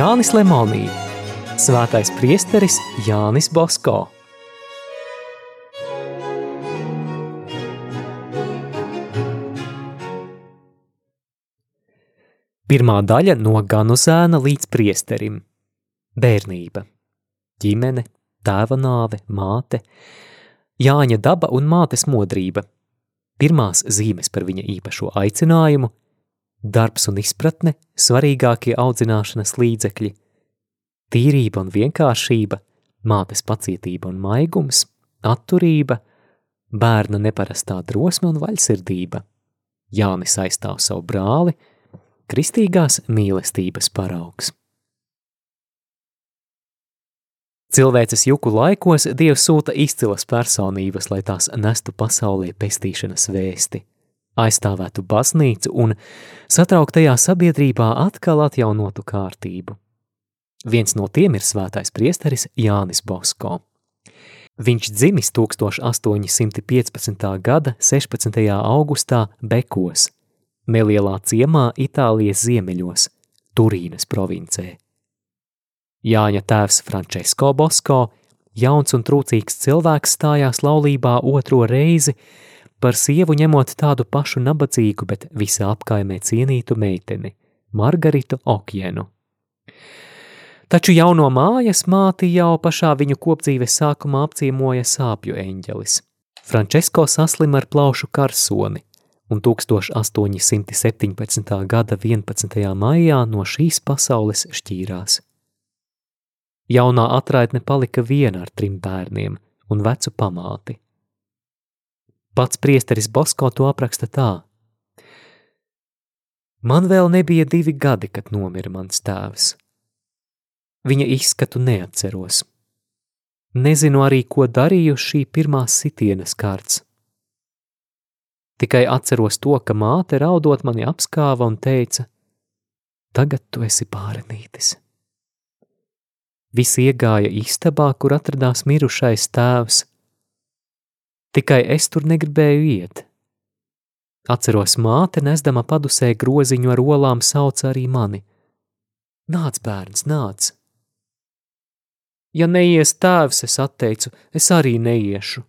Jānis Lemonī, Svētais priesteris Jānis Bosko. Pirmā daļa no ganu zēna līdz priesterim – bērnība, ģimene, tēva nāve, māte, Jāņa daba un mātes modrība, pirmās zīmes par viņa īpašo aicinājumu, darbs un izpratne, svarīgākie audzināšanas līdzekļi, tīrība un vienkāršība, mātes pacietība un maigums, atturība, bērna neparastā drosme un vaļsirdība. Jānis aizstāv savu brāli, kristīgās mīlestības paraugs. Cilvēces juku laikos Dievs sūta izcilas personības, lai tās nestu pasaulē pestīšanas vēsti, aizstāvētu baznīcu un satrauktajā sabiedrībā atkal atjaunotu kārtību. Viens no tiem ir svētais priesteris Jānis Bosko. Viņš dzimis 1815. gada 16. augustā Bekos, nelielā ciemā Itālijas ziemeļos, Turīnas provincē. Jāņa tēvs Francesko Bosko, jauns un trūcīgs cilvēks stājās laulībā otro reizi, par sievu ņemot tādu pašu nabadzīgu, bet visā apkaimē cienītu meiteni, Margaritu Okjenu. Taču jauno mājas māti jau pašā viņu kopdzīves sākumā apciemoja sāpju eņģelis. Francesko saslim ar plaušu karsoni, un 1817. gada 11. maijā no šīs pasaules šķīrās. Jaunā atraitne palika viena ar trim bērniem un vecu pamāti. Pats priesteris Bosko to apraksta tā. Man vēl nebija divi gadi, kad nomira mans tēvs. Viņa izskatu neatceros. Nezinu arī, ko darīju šī pirmās sitienas kārts. Tikai atceros to, ka māte raudot mani apskāva un teica, tagad tu esi pārenītis. Visi iegāja istabā, kur atradās mirušais tēvs. Tikai es tur negribēju iet. Atceros māte, nesdama padusē groziņu ar olām, sauca arī mani. Nāc, bērns, nāc! Ja neies tēvs, es atteicu, es arī neiešu.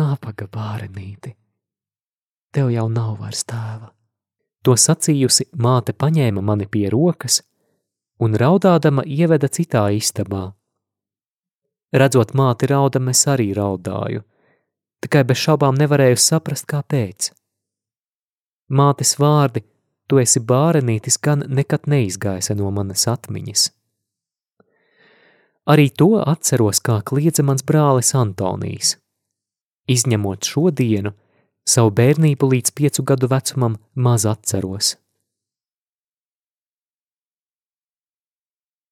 Nāpaga bārenīti, tev jau nav vairs tēva. To sacījusi, māte paņēma mani pie rokas un raudādama ieveda citā istabā. Redzot māti raudam, es arī raudāju, tikai bez šaubām nevarēju saprast, kāpēc. Mātes vārdi, tu esi bārenītis, gan nekad neizgaisa no manas atmiņas. Arī to atceros, kā kliedza mans brālis Antonijs. Izņemot šo dienu, savu bērnību līdz piecu gadu vecumam maz atceros.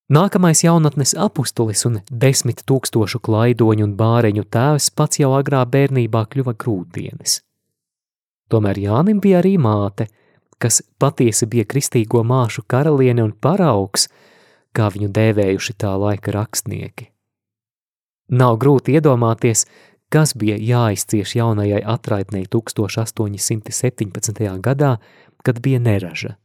Nākamais jaunatnes apustulis un desmit tūkstošu klaidoņu un bāreņu tēvs pats jau agrā bērnībā kļuva grūtdienis. Tomēr Jānim bija arī māte, kas patiesi bija kristīgo māšu karaliene un paraugs, kā viņu dēvējuši tā laika rakstnieki. Nav grūti iedomāties, kas bija jāizcieš jaunajai atraitnei 1817. gadā, kad bija neraža.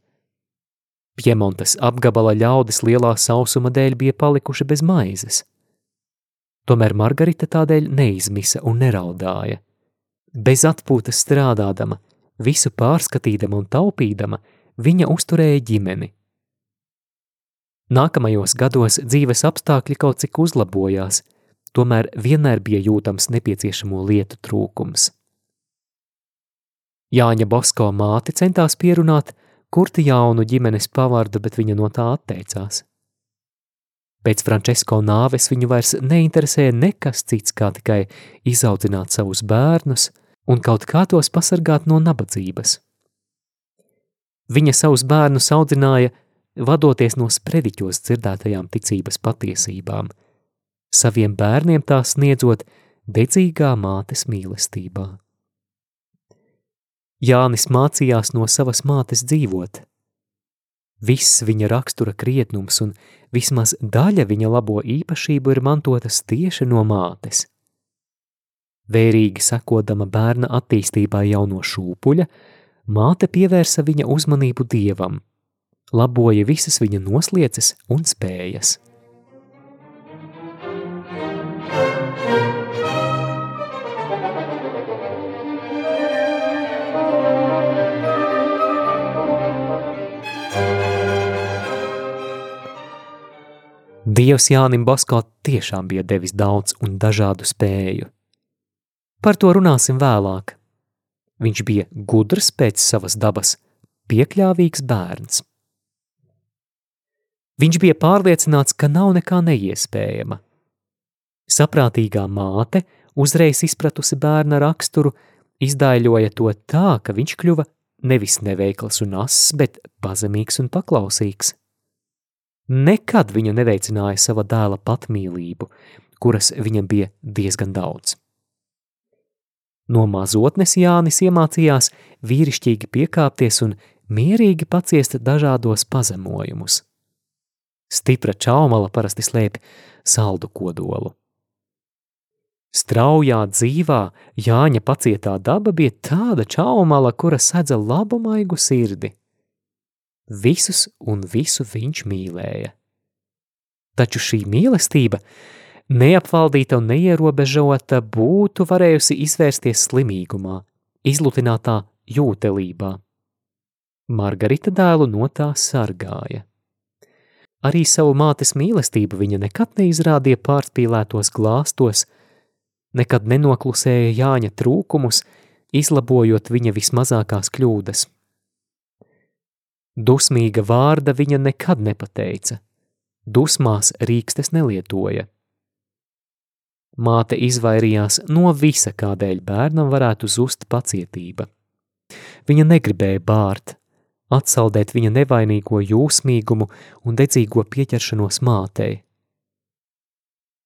Piemontes apgabala ļaudis lielā sausuma dēļ bija palikuši bez maizes. Tomēr Margarita tādēļ neizmisa un neraudāja. Bez atpūtas strādādama, visu pārskatīdama un taupīdama, viņa uzturēja ģimeni. Nākamajos gados dzīves apstākļi kaut cik uzlabojās, tomēr vienmēr bija jūtams nepieciešamo lietu trūkums. Jāņa Bosko māti centās pierunāt, kurti jaunu ģimenes pavardu, bet viņa no tā atteicās. Pēc Francesko nāves viņu vairs neinteresēja nekas cits, kā tikai izaudzināt savus bērnus un kaut kā tos pasargāt no nabadzības. Viņa savus bērnus audzināja, vadoties no sprediķos dzirdētajām ticības patiesībām, saviem bērniem tās sniedzot dedzīgā mātes mīlestībā. Jānis mācījās no savas mātes dzīvot. Viss viņa rakstura krietnums un vismaz daļa viņa labo īpašību ir mantotas tieši no mātes. Vērīgi sekodama bērna attīstībai jau no šūpuļa, māte pievērsa viņa uzmanību dievam, laboja visas viņa noslieces un spējas. Dievs Jānim Basko tiešām bija devis daudz un dažādu spēju. Par to runāsim vēlāk. Viņš bija gudrs pēc savas dabas, piekļāvīgs bērns. Viņš bija pārliecināts, ka nav nekā neiespējama. Saprātīgā māte, uzreiz izpratusi bērna raksturu, izdaiļoja to tā, ka viņš kļuva nevis neveikls un ass, bet pazemīgs un paklausīgs. Nekad viņa neveicināja sava dēla patmīlību, kuras viņam bija diezgan daudz. No mazotnes Jānis iemācījās vīrišķīgi piekāpties un mierīgi paciest dažādos pazemojumus. Stipra čaumala parasti slēpj saldu kodolu. Straujā dzīvā Jāņa pacietā daba bija tāda čaumala, kura sedza labu maigu sirdi. Visus un visu viņš mīlēja. Taču šī mīlestība, neapvaldīta un neierobežota, būtu varējusi izvērsties slimīgumā, izlutinātā jūtelībā. Margarita dēlu no tā sargāja. Arī savu mātes mīlestību viņa nekad neizrādīja pārspīlētos glāstos, nekad nenoklusēja Jāņa trūkumus, izlabojot viņa vismazākās kļūdas. Dusmīga vārda viņa nekad nepateica, dusmās rīkstes nelietoja. Māte izvairījās no visa, kādēļ bērnam varētu zust pacietība. Viņa negribēja bārt, atsaldēt viņa nevainīgo jūsmīgumu un dedzīgo pieķeršanos mātei.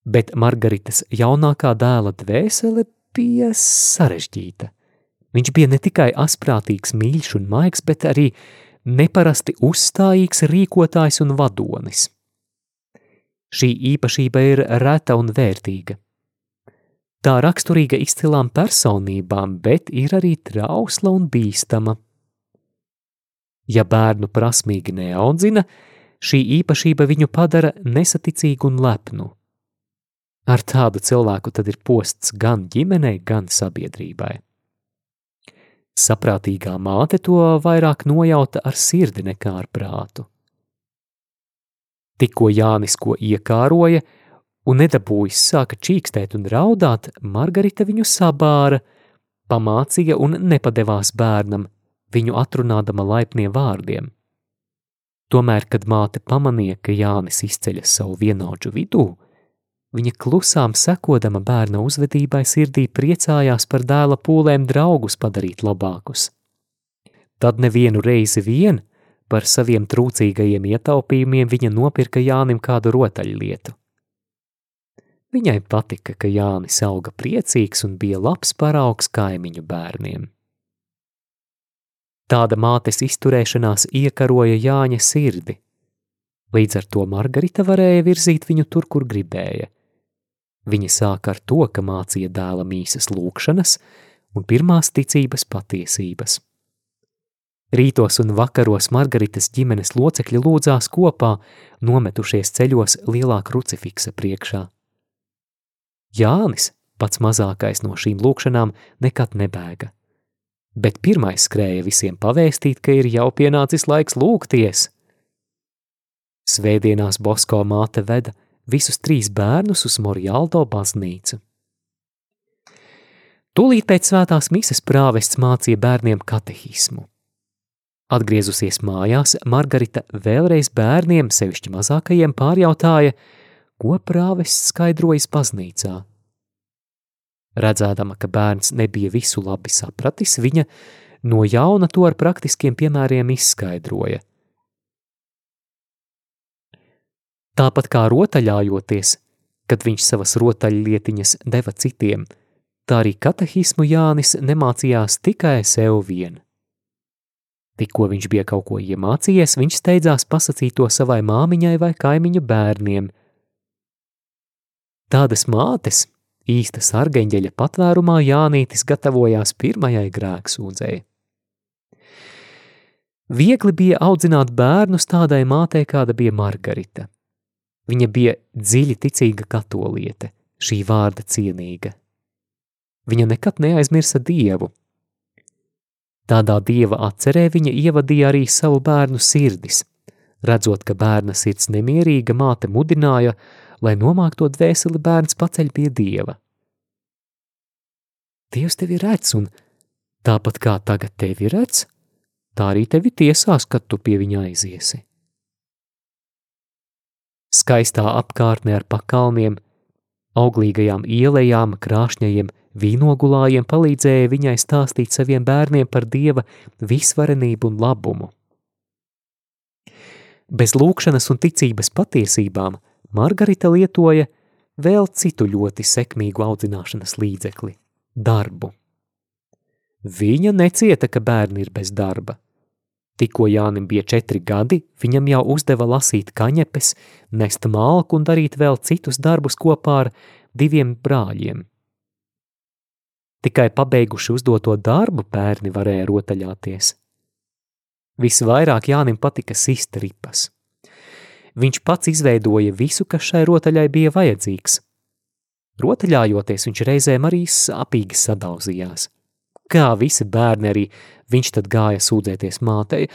Bet Margaritas jaunākā dēla dvēsele bija sarežģīta. Viņš bija ne tikai asprātīgs, mīļš un maigs, bet arī neparasti uzstājīgs rīkotājs un vadonis. Šī īpašība ir reta un vērtīga. Tā raksturīga izcilām personībām, bet ir arī trausla un bīstama. Ja bērnu prasmīgi neaudzina, šī īpašība viņu padara nesaticīgu un lepnu. Ar tādu cilvēku tad ir posts gan ģimenei, gan sabiedrībai. Saprātīgā māte to vairāk nojauta ar sirdi nekā ar prātu. Tikko Jānis ko iekāroja un nedabūjis sāka čīkstēt un raudāt, Margarita viņu sabāra, pamācīja un nepadevās bērnam, viņu atrunādama laipniem vārdiem. Tomēr, kad māte pamanīja, ka Jānis izceļas savu vienaudžu vidū, Viņa klusām sekodama bērna uzvedībai sirdī priecājās par dēla pūlēm draugus padarīt labākus. Tad nevienu reizi vien par saviem trūcīgajiem ietaupījumiem viņa nopirka Jānim kādu rotaļlietu. Viņai patika, ka Jānis auga priecīgs un bija labs paraugs kaimiņu bērniem. Tāda mātes izturēšanās iekaroja Jāņa sirdi. Līdz ar to Margarita varēja virzīt viņu tur, kur gribēja – Viņa sāka ar to, ka mācīja dēla mīsas lūkšanas un pirmās ticības patiesības. Rītos un vakaros Margaritas ģimenes locekļi lūdzās kopā, nometušies ceļos lielā krucifiksa priekšā. Jānis, pats mazākais no šīm lūkšanām, nekad nebēga, bet pirmais skrēja visiem pavēstīt, ka ir jau pienācis laiks lūgties. Svētdienās Bosko māte veda – visus trīs bērnus uz Morialdo baznīcu. Tūlīt pēc svētās mises prāvests mācīja bērniem katehismu. Atgriezusies mājās, Margarita vēlreiz bērniem, sevišķi mazākajiem, pārjautāja, ko prāvests skaidrojas baznīcā. Redzēdama, ka bērns nebija visu labi sapratis, viņa no jauna to ar praktiskiem piemēriem izskaidroja. Tāpat kā rotaļājoties, kad viņš savas rotaļlietiņas deva citiem, tā arī katehismu Jānis nemācījās tikai sev vien. Tikko viņš bija kaut ko iemācījies, viņš steidzās pasakīt to savai māmiņai vai kaimiņu bērniem. Tādas mātes, īstas argeņģeļa patvērumā Jānītis gatavojās pirmajai grēksūdzēji. Viegli bija audzināt bērnus tādai mātei, kāda bija Margarita. Viņa bija dziļi ticīga katoliete, šī vārda cienīga. Viņa nekad neaizmirsa Dievu. Tādā Dieva atcerē viņa ievadīja arī savu bērnu sirdis. Redzot, ka bērna sirds nemierīga, māte mudināja, lai nomākto dvēseli bērns paceļ pie Dieva. Dievs tevi redz, un tāpat kā tagad tevi redz, tā arī tevi tiesās, kad tu pie viņa aiziesi. Skaistā apkārtnē ar pakalniem, auglīgajām ielējām, krāšņajiem vīnogulājiem palīdzēja viņai stāstīt saviem bērniem par Dieva visvarenību un labumu. Bez lūkšanas un ticības patiesībām Margarita lietoja vēl citu ļoti sekmīgu audzināšanas līdzekli – darbu. Viņa necieta, ka bērni ir bez darba. Tikko Jānim bija četri gadi, viņam jau uzdeva lasīt kaņepes, nest malku un darīt vēl citus darbus kopā ar diviem brāļiem. Tikai pabeiguši uzdoto darbu, bērni varēja rotaļāties. Visvairāk Jānim patika sist ripas. Viņš pats izveidoja visu, kas šai rotaļai bija vajadzīgs. Rotaļājoties, viņš reizēm arī sāpīgi sadauzījās. Kā visi bērni arī viņš tad gāja sūdzēties mātei.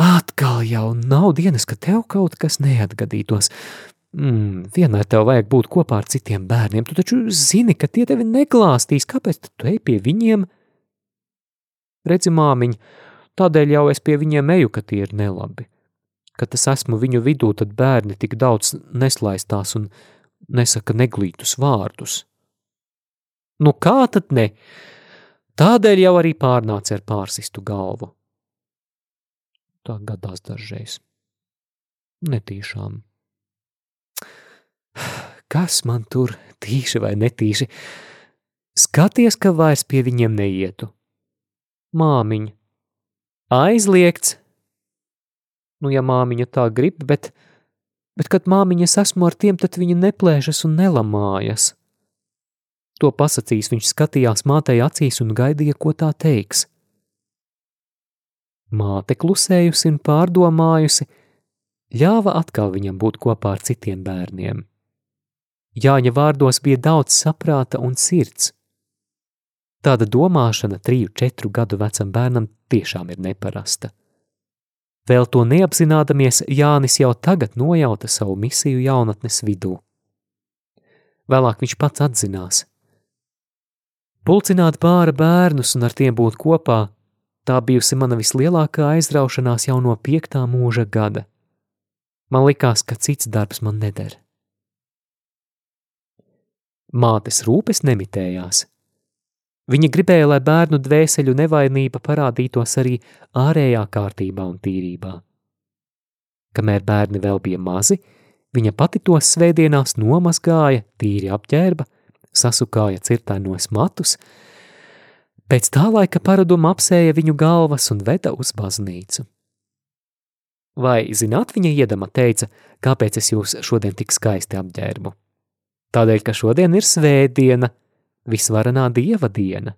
Atkal jau nav dienas, ka tev kaut kas neatgadītos. Mm, vienmēr tev vajag būt kopā ar citiem bērniem. Tu taču zini, ka tie tevi neklāstīs. Kāpēc tu ej pie viņiem? Redzi, māmiņ, tādēļ jau es pie viņiem eju, ka tie ir nelabi. Kad es esmu viņu vidū, tad bērni tik daudz neslaistās un nesaka neglītus vārdus. Nu kā tad ne? Tādēļ jau arī pārnāca ar pārsistu galvu. Tā gadās dažreiz. Netīšām. Kas man tur tīši vai netīši? Skaties, ka vairs pie viņiem neietu. Māmiņa. Aizliegts. Nu, ja māmiņa tā grib, bet, bet kad māmiņas esmu ar tiem, tad viņa neplēšas un nelamājas. To pasakījis, viņš skatījās mātei acīs un gaidīja, ko tā teiks. Māte klusējusi un pārdomājusi, ļāva atkal viņam būt kopā ar citiem bērniem. Jāņa vārdos bija daudz saprāta un sirds. Tāda domāšana triju, četru gadu vecam bērnam tiešām ir neparasta. Vēl to neapzinādamies, Jānis jau tagad nojauta savu misiju jaunatnes vidū. Vēlāk viņš pats atzinās – Pulcināt pāra bērnus un ar tiem būt kopā, tā bijusi mana vislielākā aizraušanās jau no piektā mūža gada. Man likās, ka cits darbs man neder. Mātes rūpes nemitējās. Viņa gribēja, lai bērnu dvēseļu nevainība parādītos arī ārējā kārtībā un tīrībā. Kamēr bērni vēl bija mazi, viņa pati tos svētdienās nomazgāja, tīri apģērba, sasukāja cirtainos matus, pēc tā laika paraduma apsēja viņu galvas un veda uz baznīcu. Vai, zināt, viņa iedama teica, kāpēc es jūs šodien tik skaisti apģērbu? Tādēļ, ka šodien ir svētdiena, visvarenā dieva diena.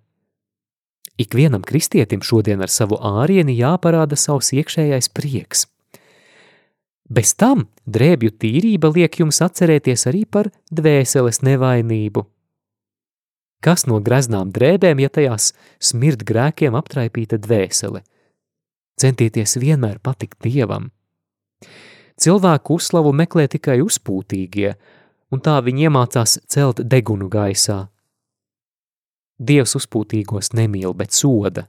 Ikvienam kristietim šodien ar savu ārieni jāparāda savs iekšējais prieks. Bez tam drēbju tīrība liek jums atcerēties arī par dvēseles nevainību – Kas no greznām drēbēm, ja tajās smird grēkiem aptraipīta dvēsele? Centieties vienmēr patikt Dievam. Cilvēku uzslavu meklē tikai uzpūtīgie, un tā viņi iemācās celt degunu gaisā. Dievs uzpūtīgos nemīl, bet soda.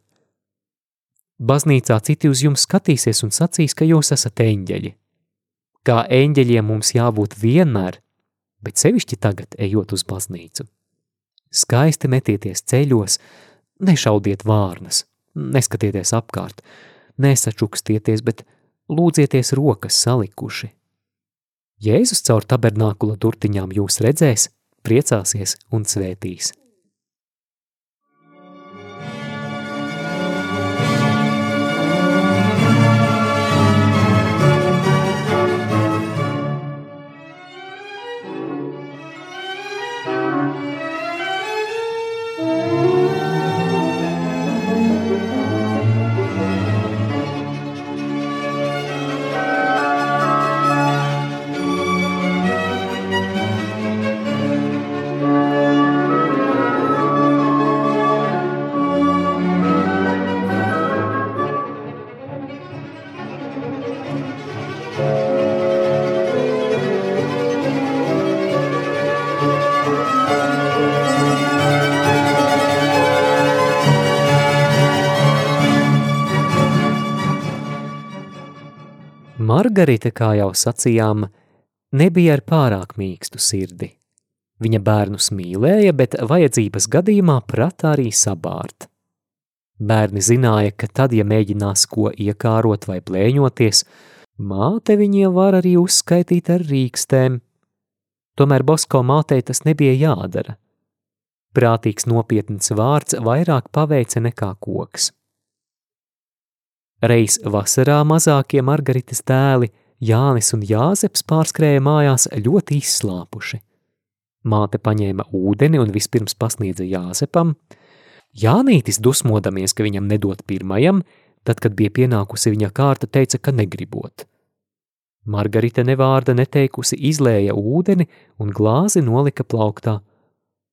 Baznīcā citi uz jums skatīsies un sacīs, ka jūs esat eņģeļi. Kā eņģeļiem mums jābūt vienmēr, bet sevišķi tagad ejot uz baznīcu. Skaisti metieties ceļos, nešaudiet vārnas, neskatieties apkārt, nesačukstieties, bet lūdzieties rokas salikuši. Jēzus caur tabernākula durtiņām jūs redzēs, priecāsies un svētīs. Margarita, kā jau sacījām, nebija ar pārāk mīkstu sirdi. Viņa bērnus mīlēja, bet vajadzības gadījumā prata arī sabārt. Bērni zināja, ka tad, ja mēģinās ko iekārot vai blēņoties, māte viņiem var arī uzskaitīt ar rīkstēm. Tomēr Bosko mātei tas nebija jādara. Prātīgs nopietns vārds vairāk paveica nekā koks. Reiz vasarā mazākie Margaritas dēli Jānis un Jāzeps pārskrēja mājās ļoti izslāpuši. Māte paņēma ūdeni un vispirms pasniedza Jāzepam, Jānītis dusmodamies, ka viņam nedod pirmajam, tad, kad bija pienākusi viņa kārta, teica, ka negribot. Margarita nevārda neteikusi izlēja ūdeni un glāzi nolika plauktā.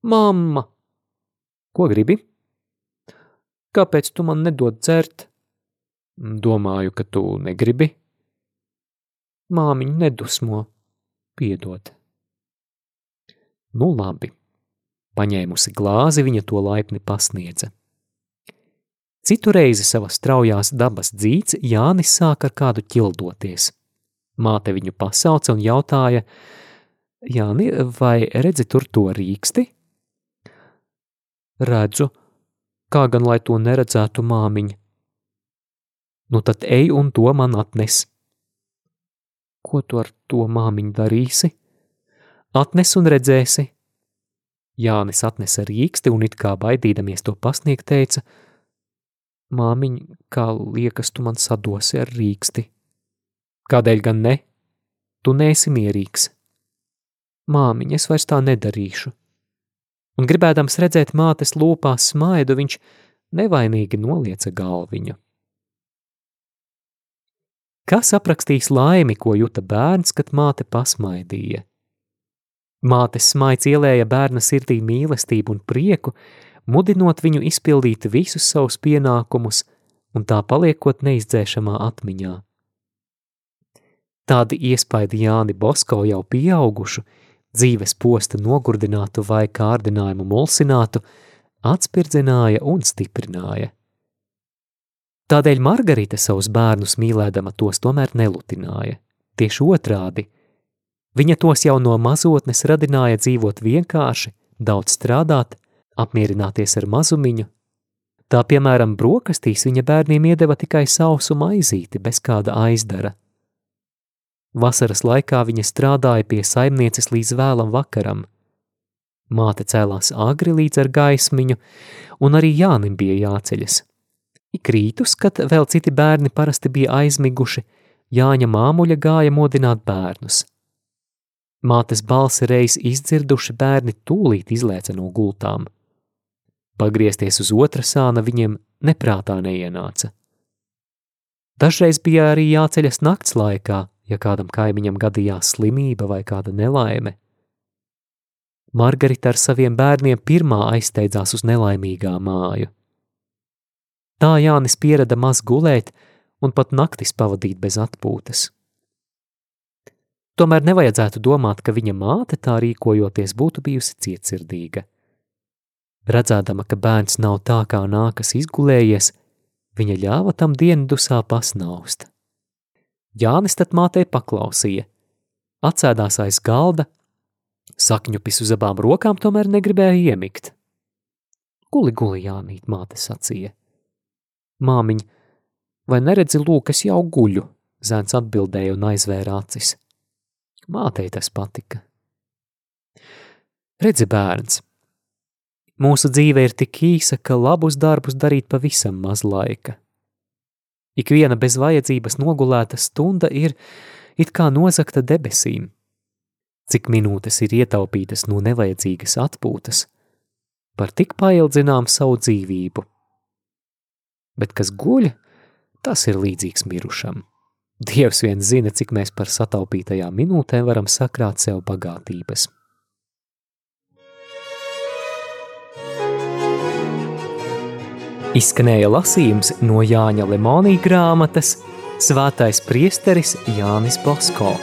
Mamma! Ko gribi? Kāpēc tu man nedod dzert? Domāju, ka tu negribi. Māmiņa nedusmo. Piedod. Nu labi. Paņēmusi glāzi, viņa to laipni pasniedza. Citu reizi savas straujās dabas dzīts Jānis sāk ar kādu ķildoties. Māte viņu pasauca un jautāja, Jāni, vai redzi tur to rīksti? Redzu, kā gan lai to neredzētu māmiņa. Nu tad ej un to man atnes. Ko tu ar to māmiņu darīsi? Atnes un redzēsi, Jānis atnesa rīksti un it kā baidīdamies to pasniegt teica, Māmiņ, kā liekas, tu man sadosi ar rīksti. Kādēļ gan ne? Tu neesi mierīgs. Māmiņ, es vairs tā nedarīšu. Un gribēdams redzēt mātes lūpās smaidu, viņš nevainīgi nolieca galviņu. Kas aprakstīs laimi, ko juta bērns, kad māte pasmaidīja? Mātes smaids ielēja bērna sirdī mīlestību un prieku, mudinot viņu izpildīt visus savus pienākumus un tā paliekot neizdzēšamā atmiņā. Tādi iespaidi Jāni Bosko jau pieaugušu, dzīves posta nogurdinātu vai kārdinājumu mulsinātu, atspirdzināja un stiprināja. Tādēļ Margarita savus bērnus mīlēdama tos tomēr nelutināja. Tieši otrādi – Viņa tos jau no mazotnes radināja dzīvot vienkārši, daudz strādāt, apmierināties ar mazumiņu. Tā, piemēram, brokastīs viņa bērniem iedeva tikai sausu maizīti bez kāda aizdara. Vasaras laikā viņa strādāja pie saimnieces līdz vēlam vakaram. Māte cēlās agri līdz ar gaismiņu, un arī Jānim bija jāceļas. Ik rītus, kad vēl citi bērni parasti bija aizmiguši, Jāņa māmuļa gāja modināt bērnus – Mātes balsi reiz izdzirduši bērni tūlīt izlēca no gultām. Pagriezties uz otra sāna viņiem neprātā neienāca. Dažreiz bija arī jāceļas nakts laikā, ja kādam kaimiņam gadījās slimība vai kāda nelaime. Margarita ar saviem bērniem pirmā aizsteidzās uz nelaimīgā māju. Tā Jānis pierada maz gulēt un pat naktis pavadīt bez atpūtas. Tomēr nevajadzētu domāt, ka viņa māte tā rīkojoties būtu bijusi cietsirdīga. Redzēdama, ka bērns nav tā, kā nākas izgulējies, viņa ļāva tam dienu dusā pasnaust. Jānis tad mātei paklausīja, atsēdās aiz galda, sakņupis uz abām rokām tomēr negribēja iemigt. Guli, guli, Jānīt, māte sacīja. Māmiņ, vai neredzi lūk, es jau guļu, zēns atbildēja un aizvēra acis. Mātei tas patika. Redzi, bērns, mūsu dzīve ir tik īsa, ka labus darbus darīt pavisam maz laika. Ik viena bez vajadzības nogulēta stunda ir it kā nozakta debesīm. Cik minūtes ir ietaupītas no nevajadzīgas atpūtas, par tik paildzinām savu dzīvību. Bet kas guļ, tas ir līdzīgs mirušam. Dievs vien zina, cik mēs par sataupītajām minūtēm varam sakrāt sev bagātības. Izskanēja lasījums no Jāņa Lemonī grāmatas Svētais priesteris Jānis Bosko.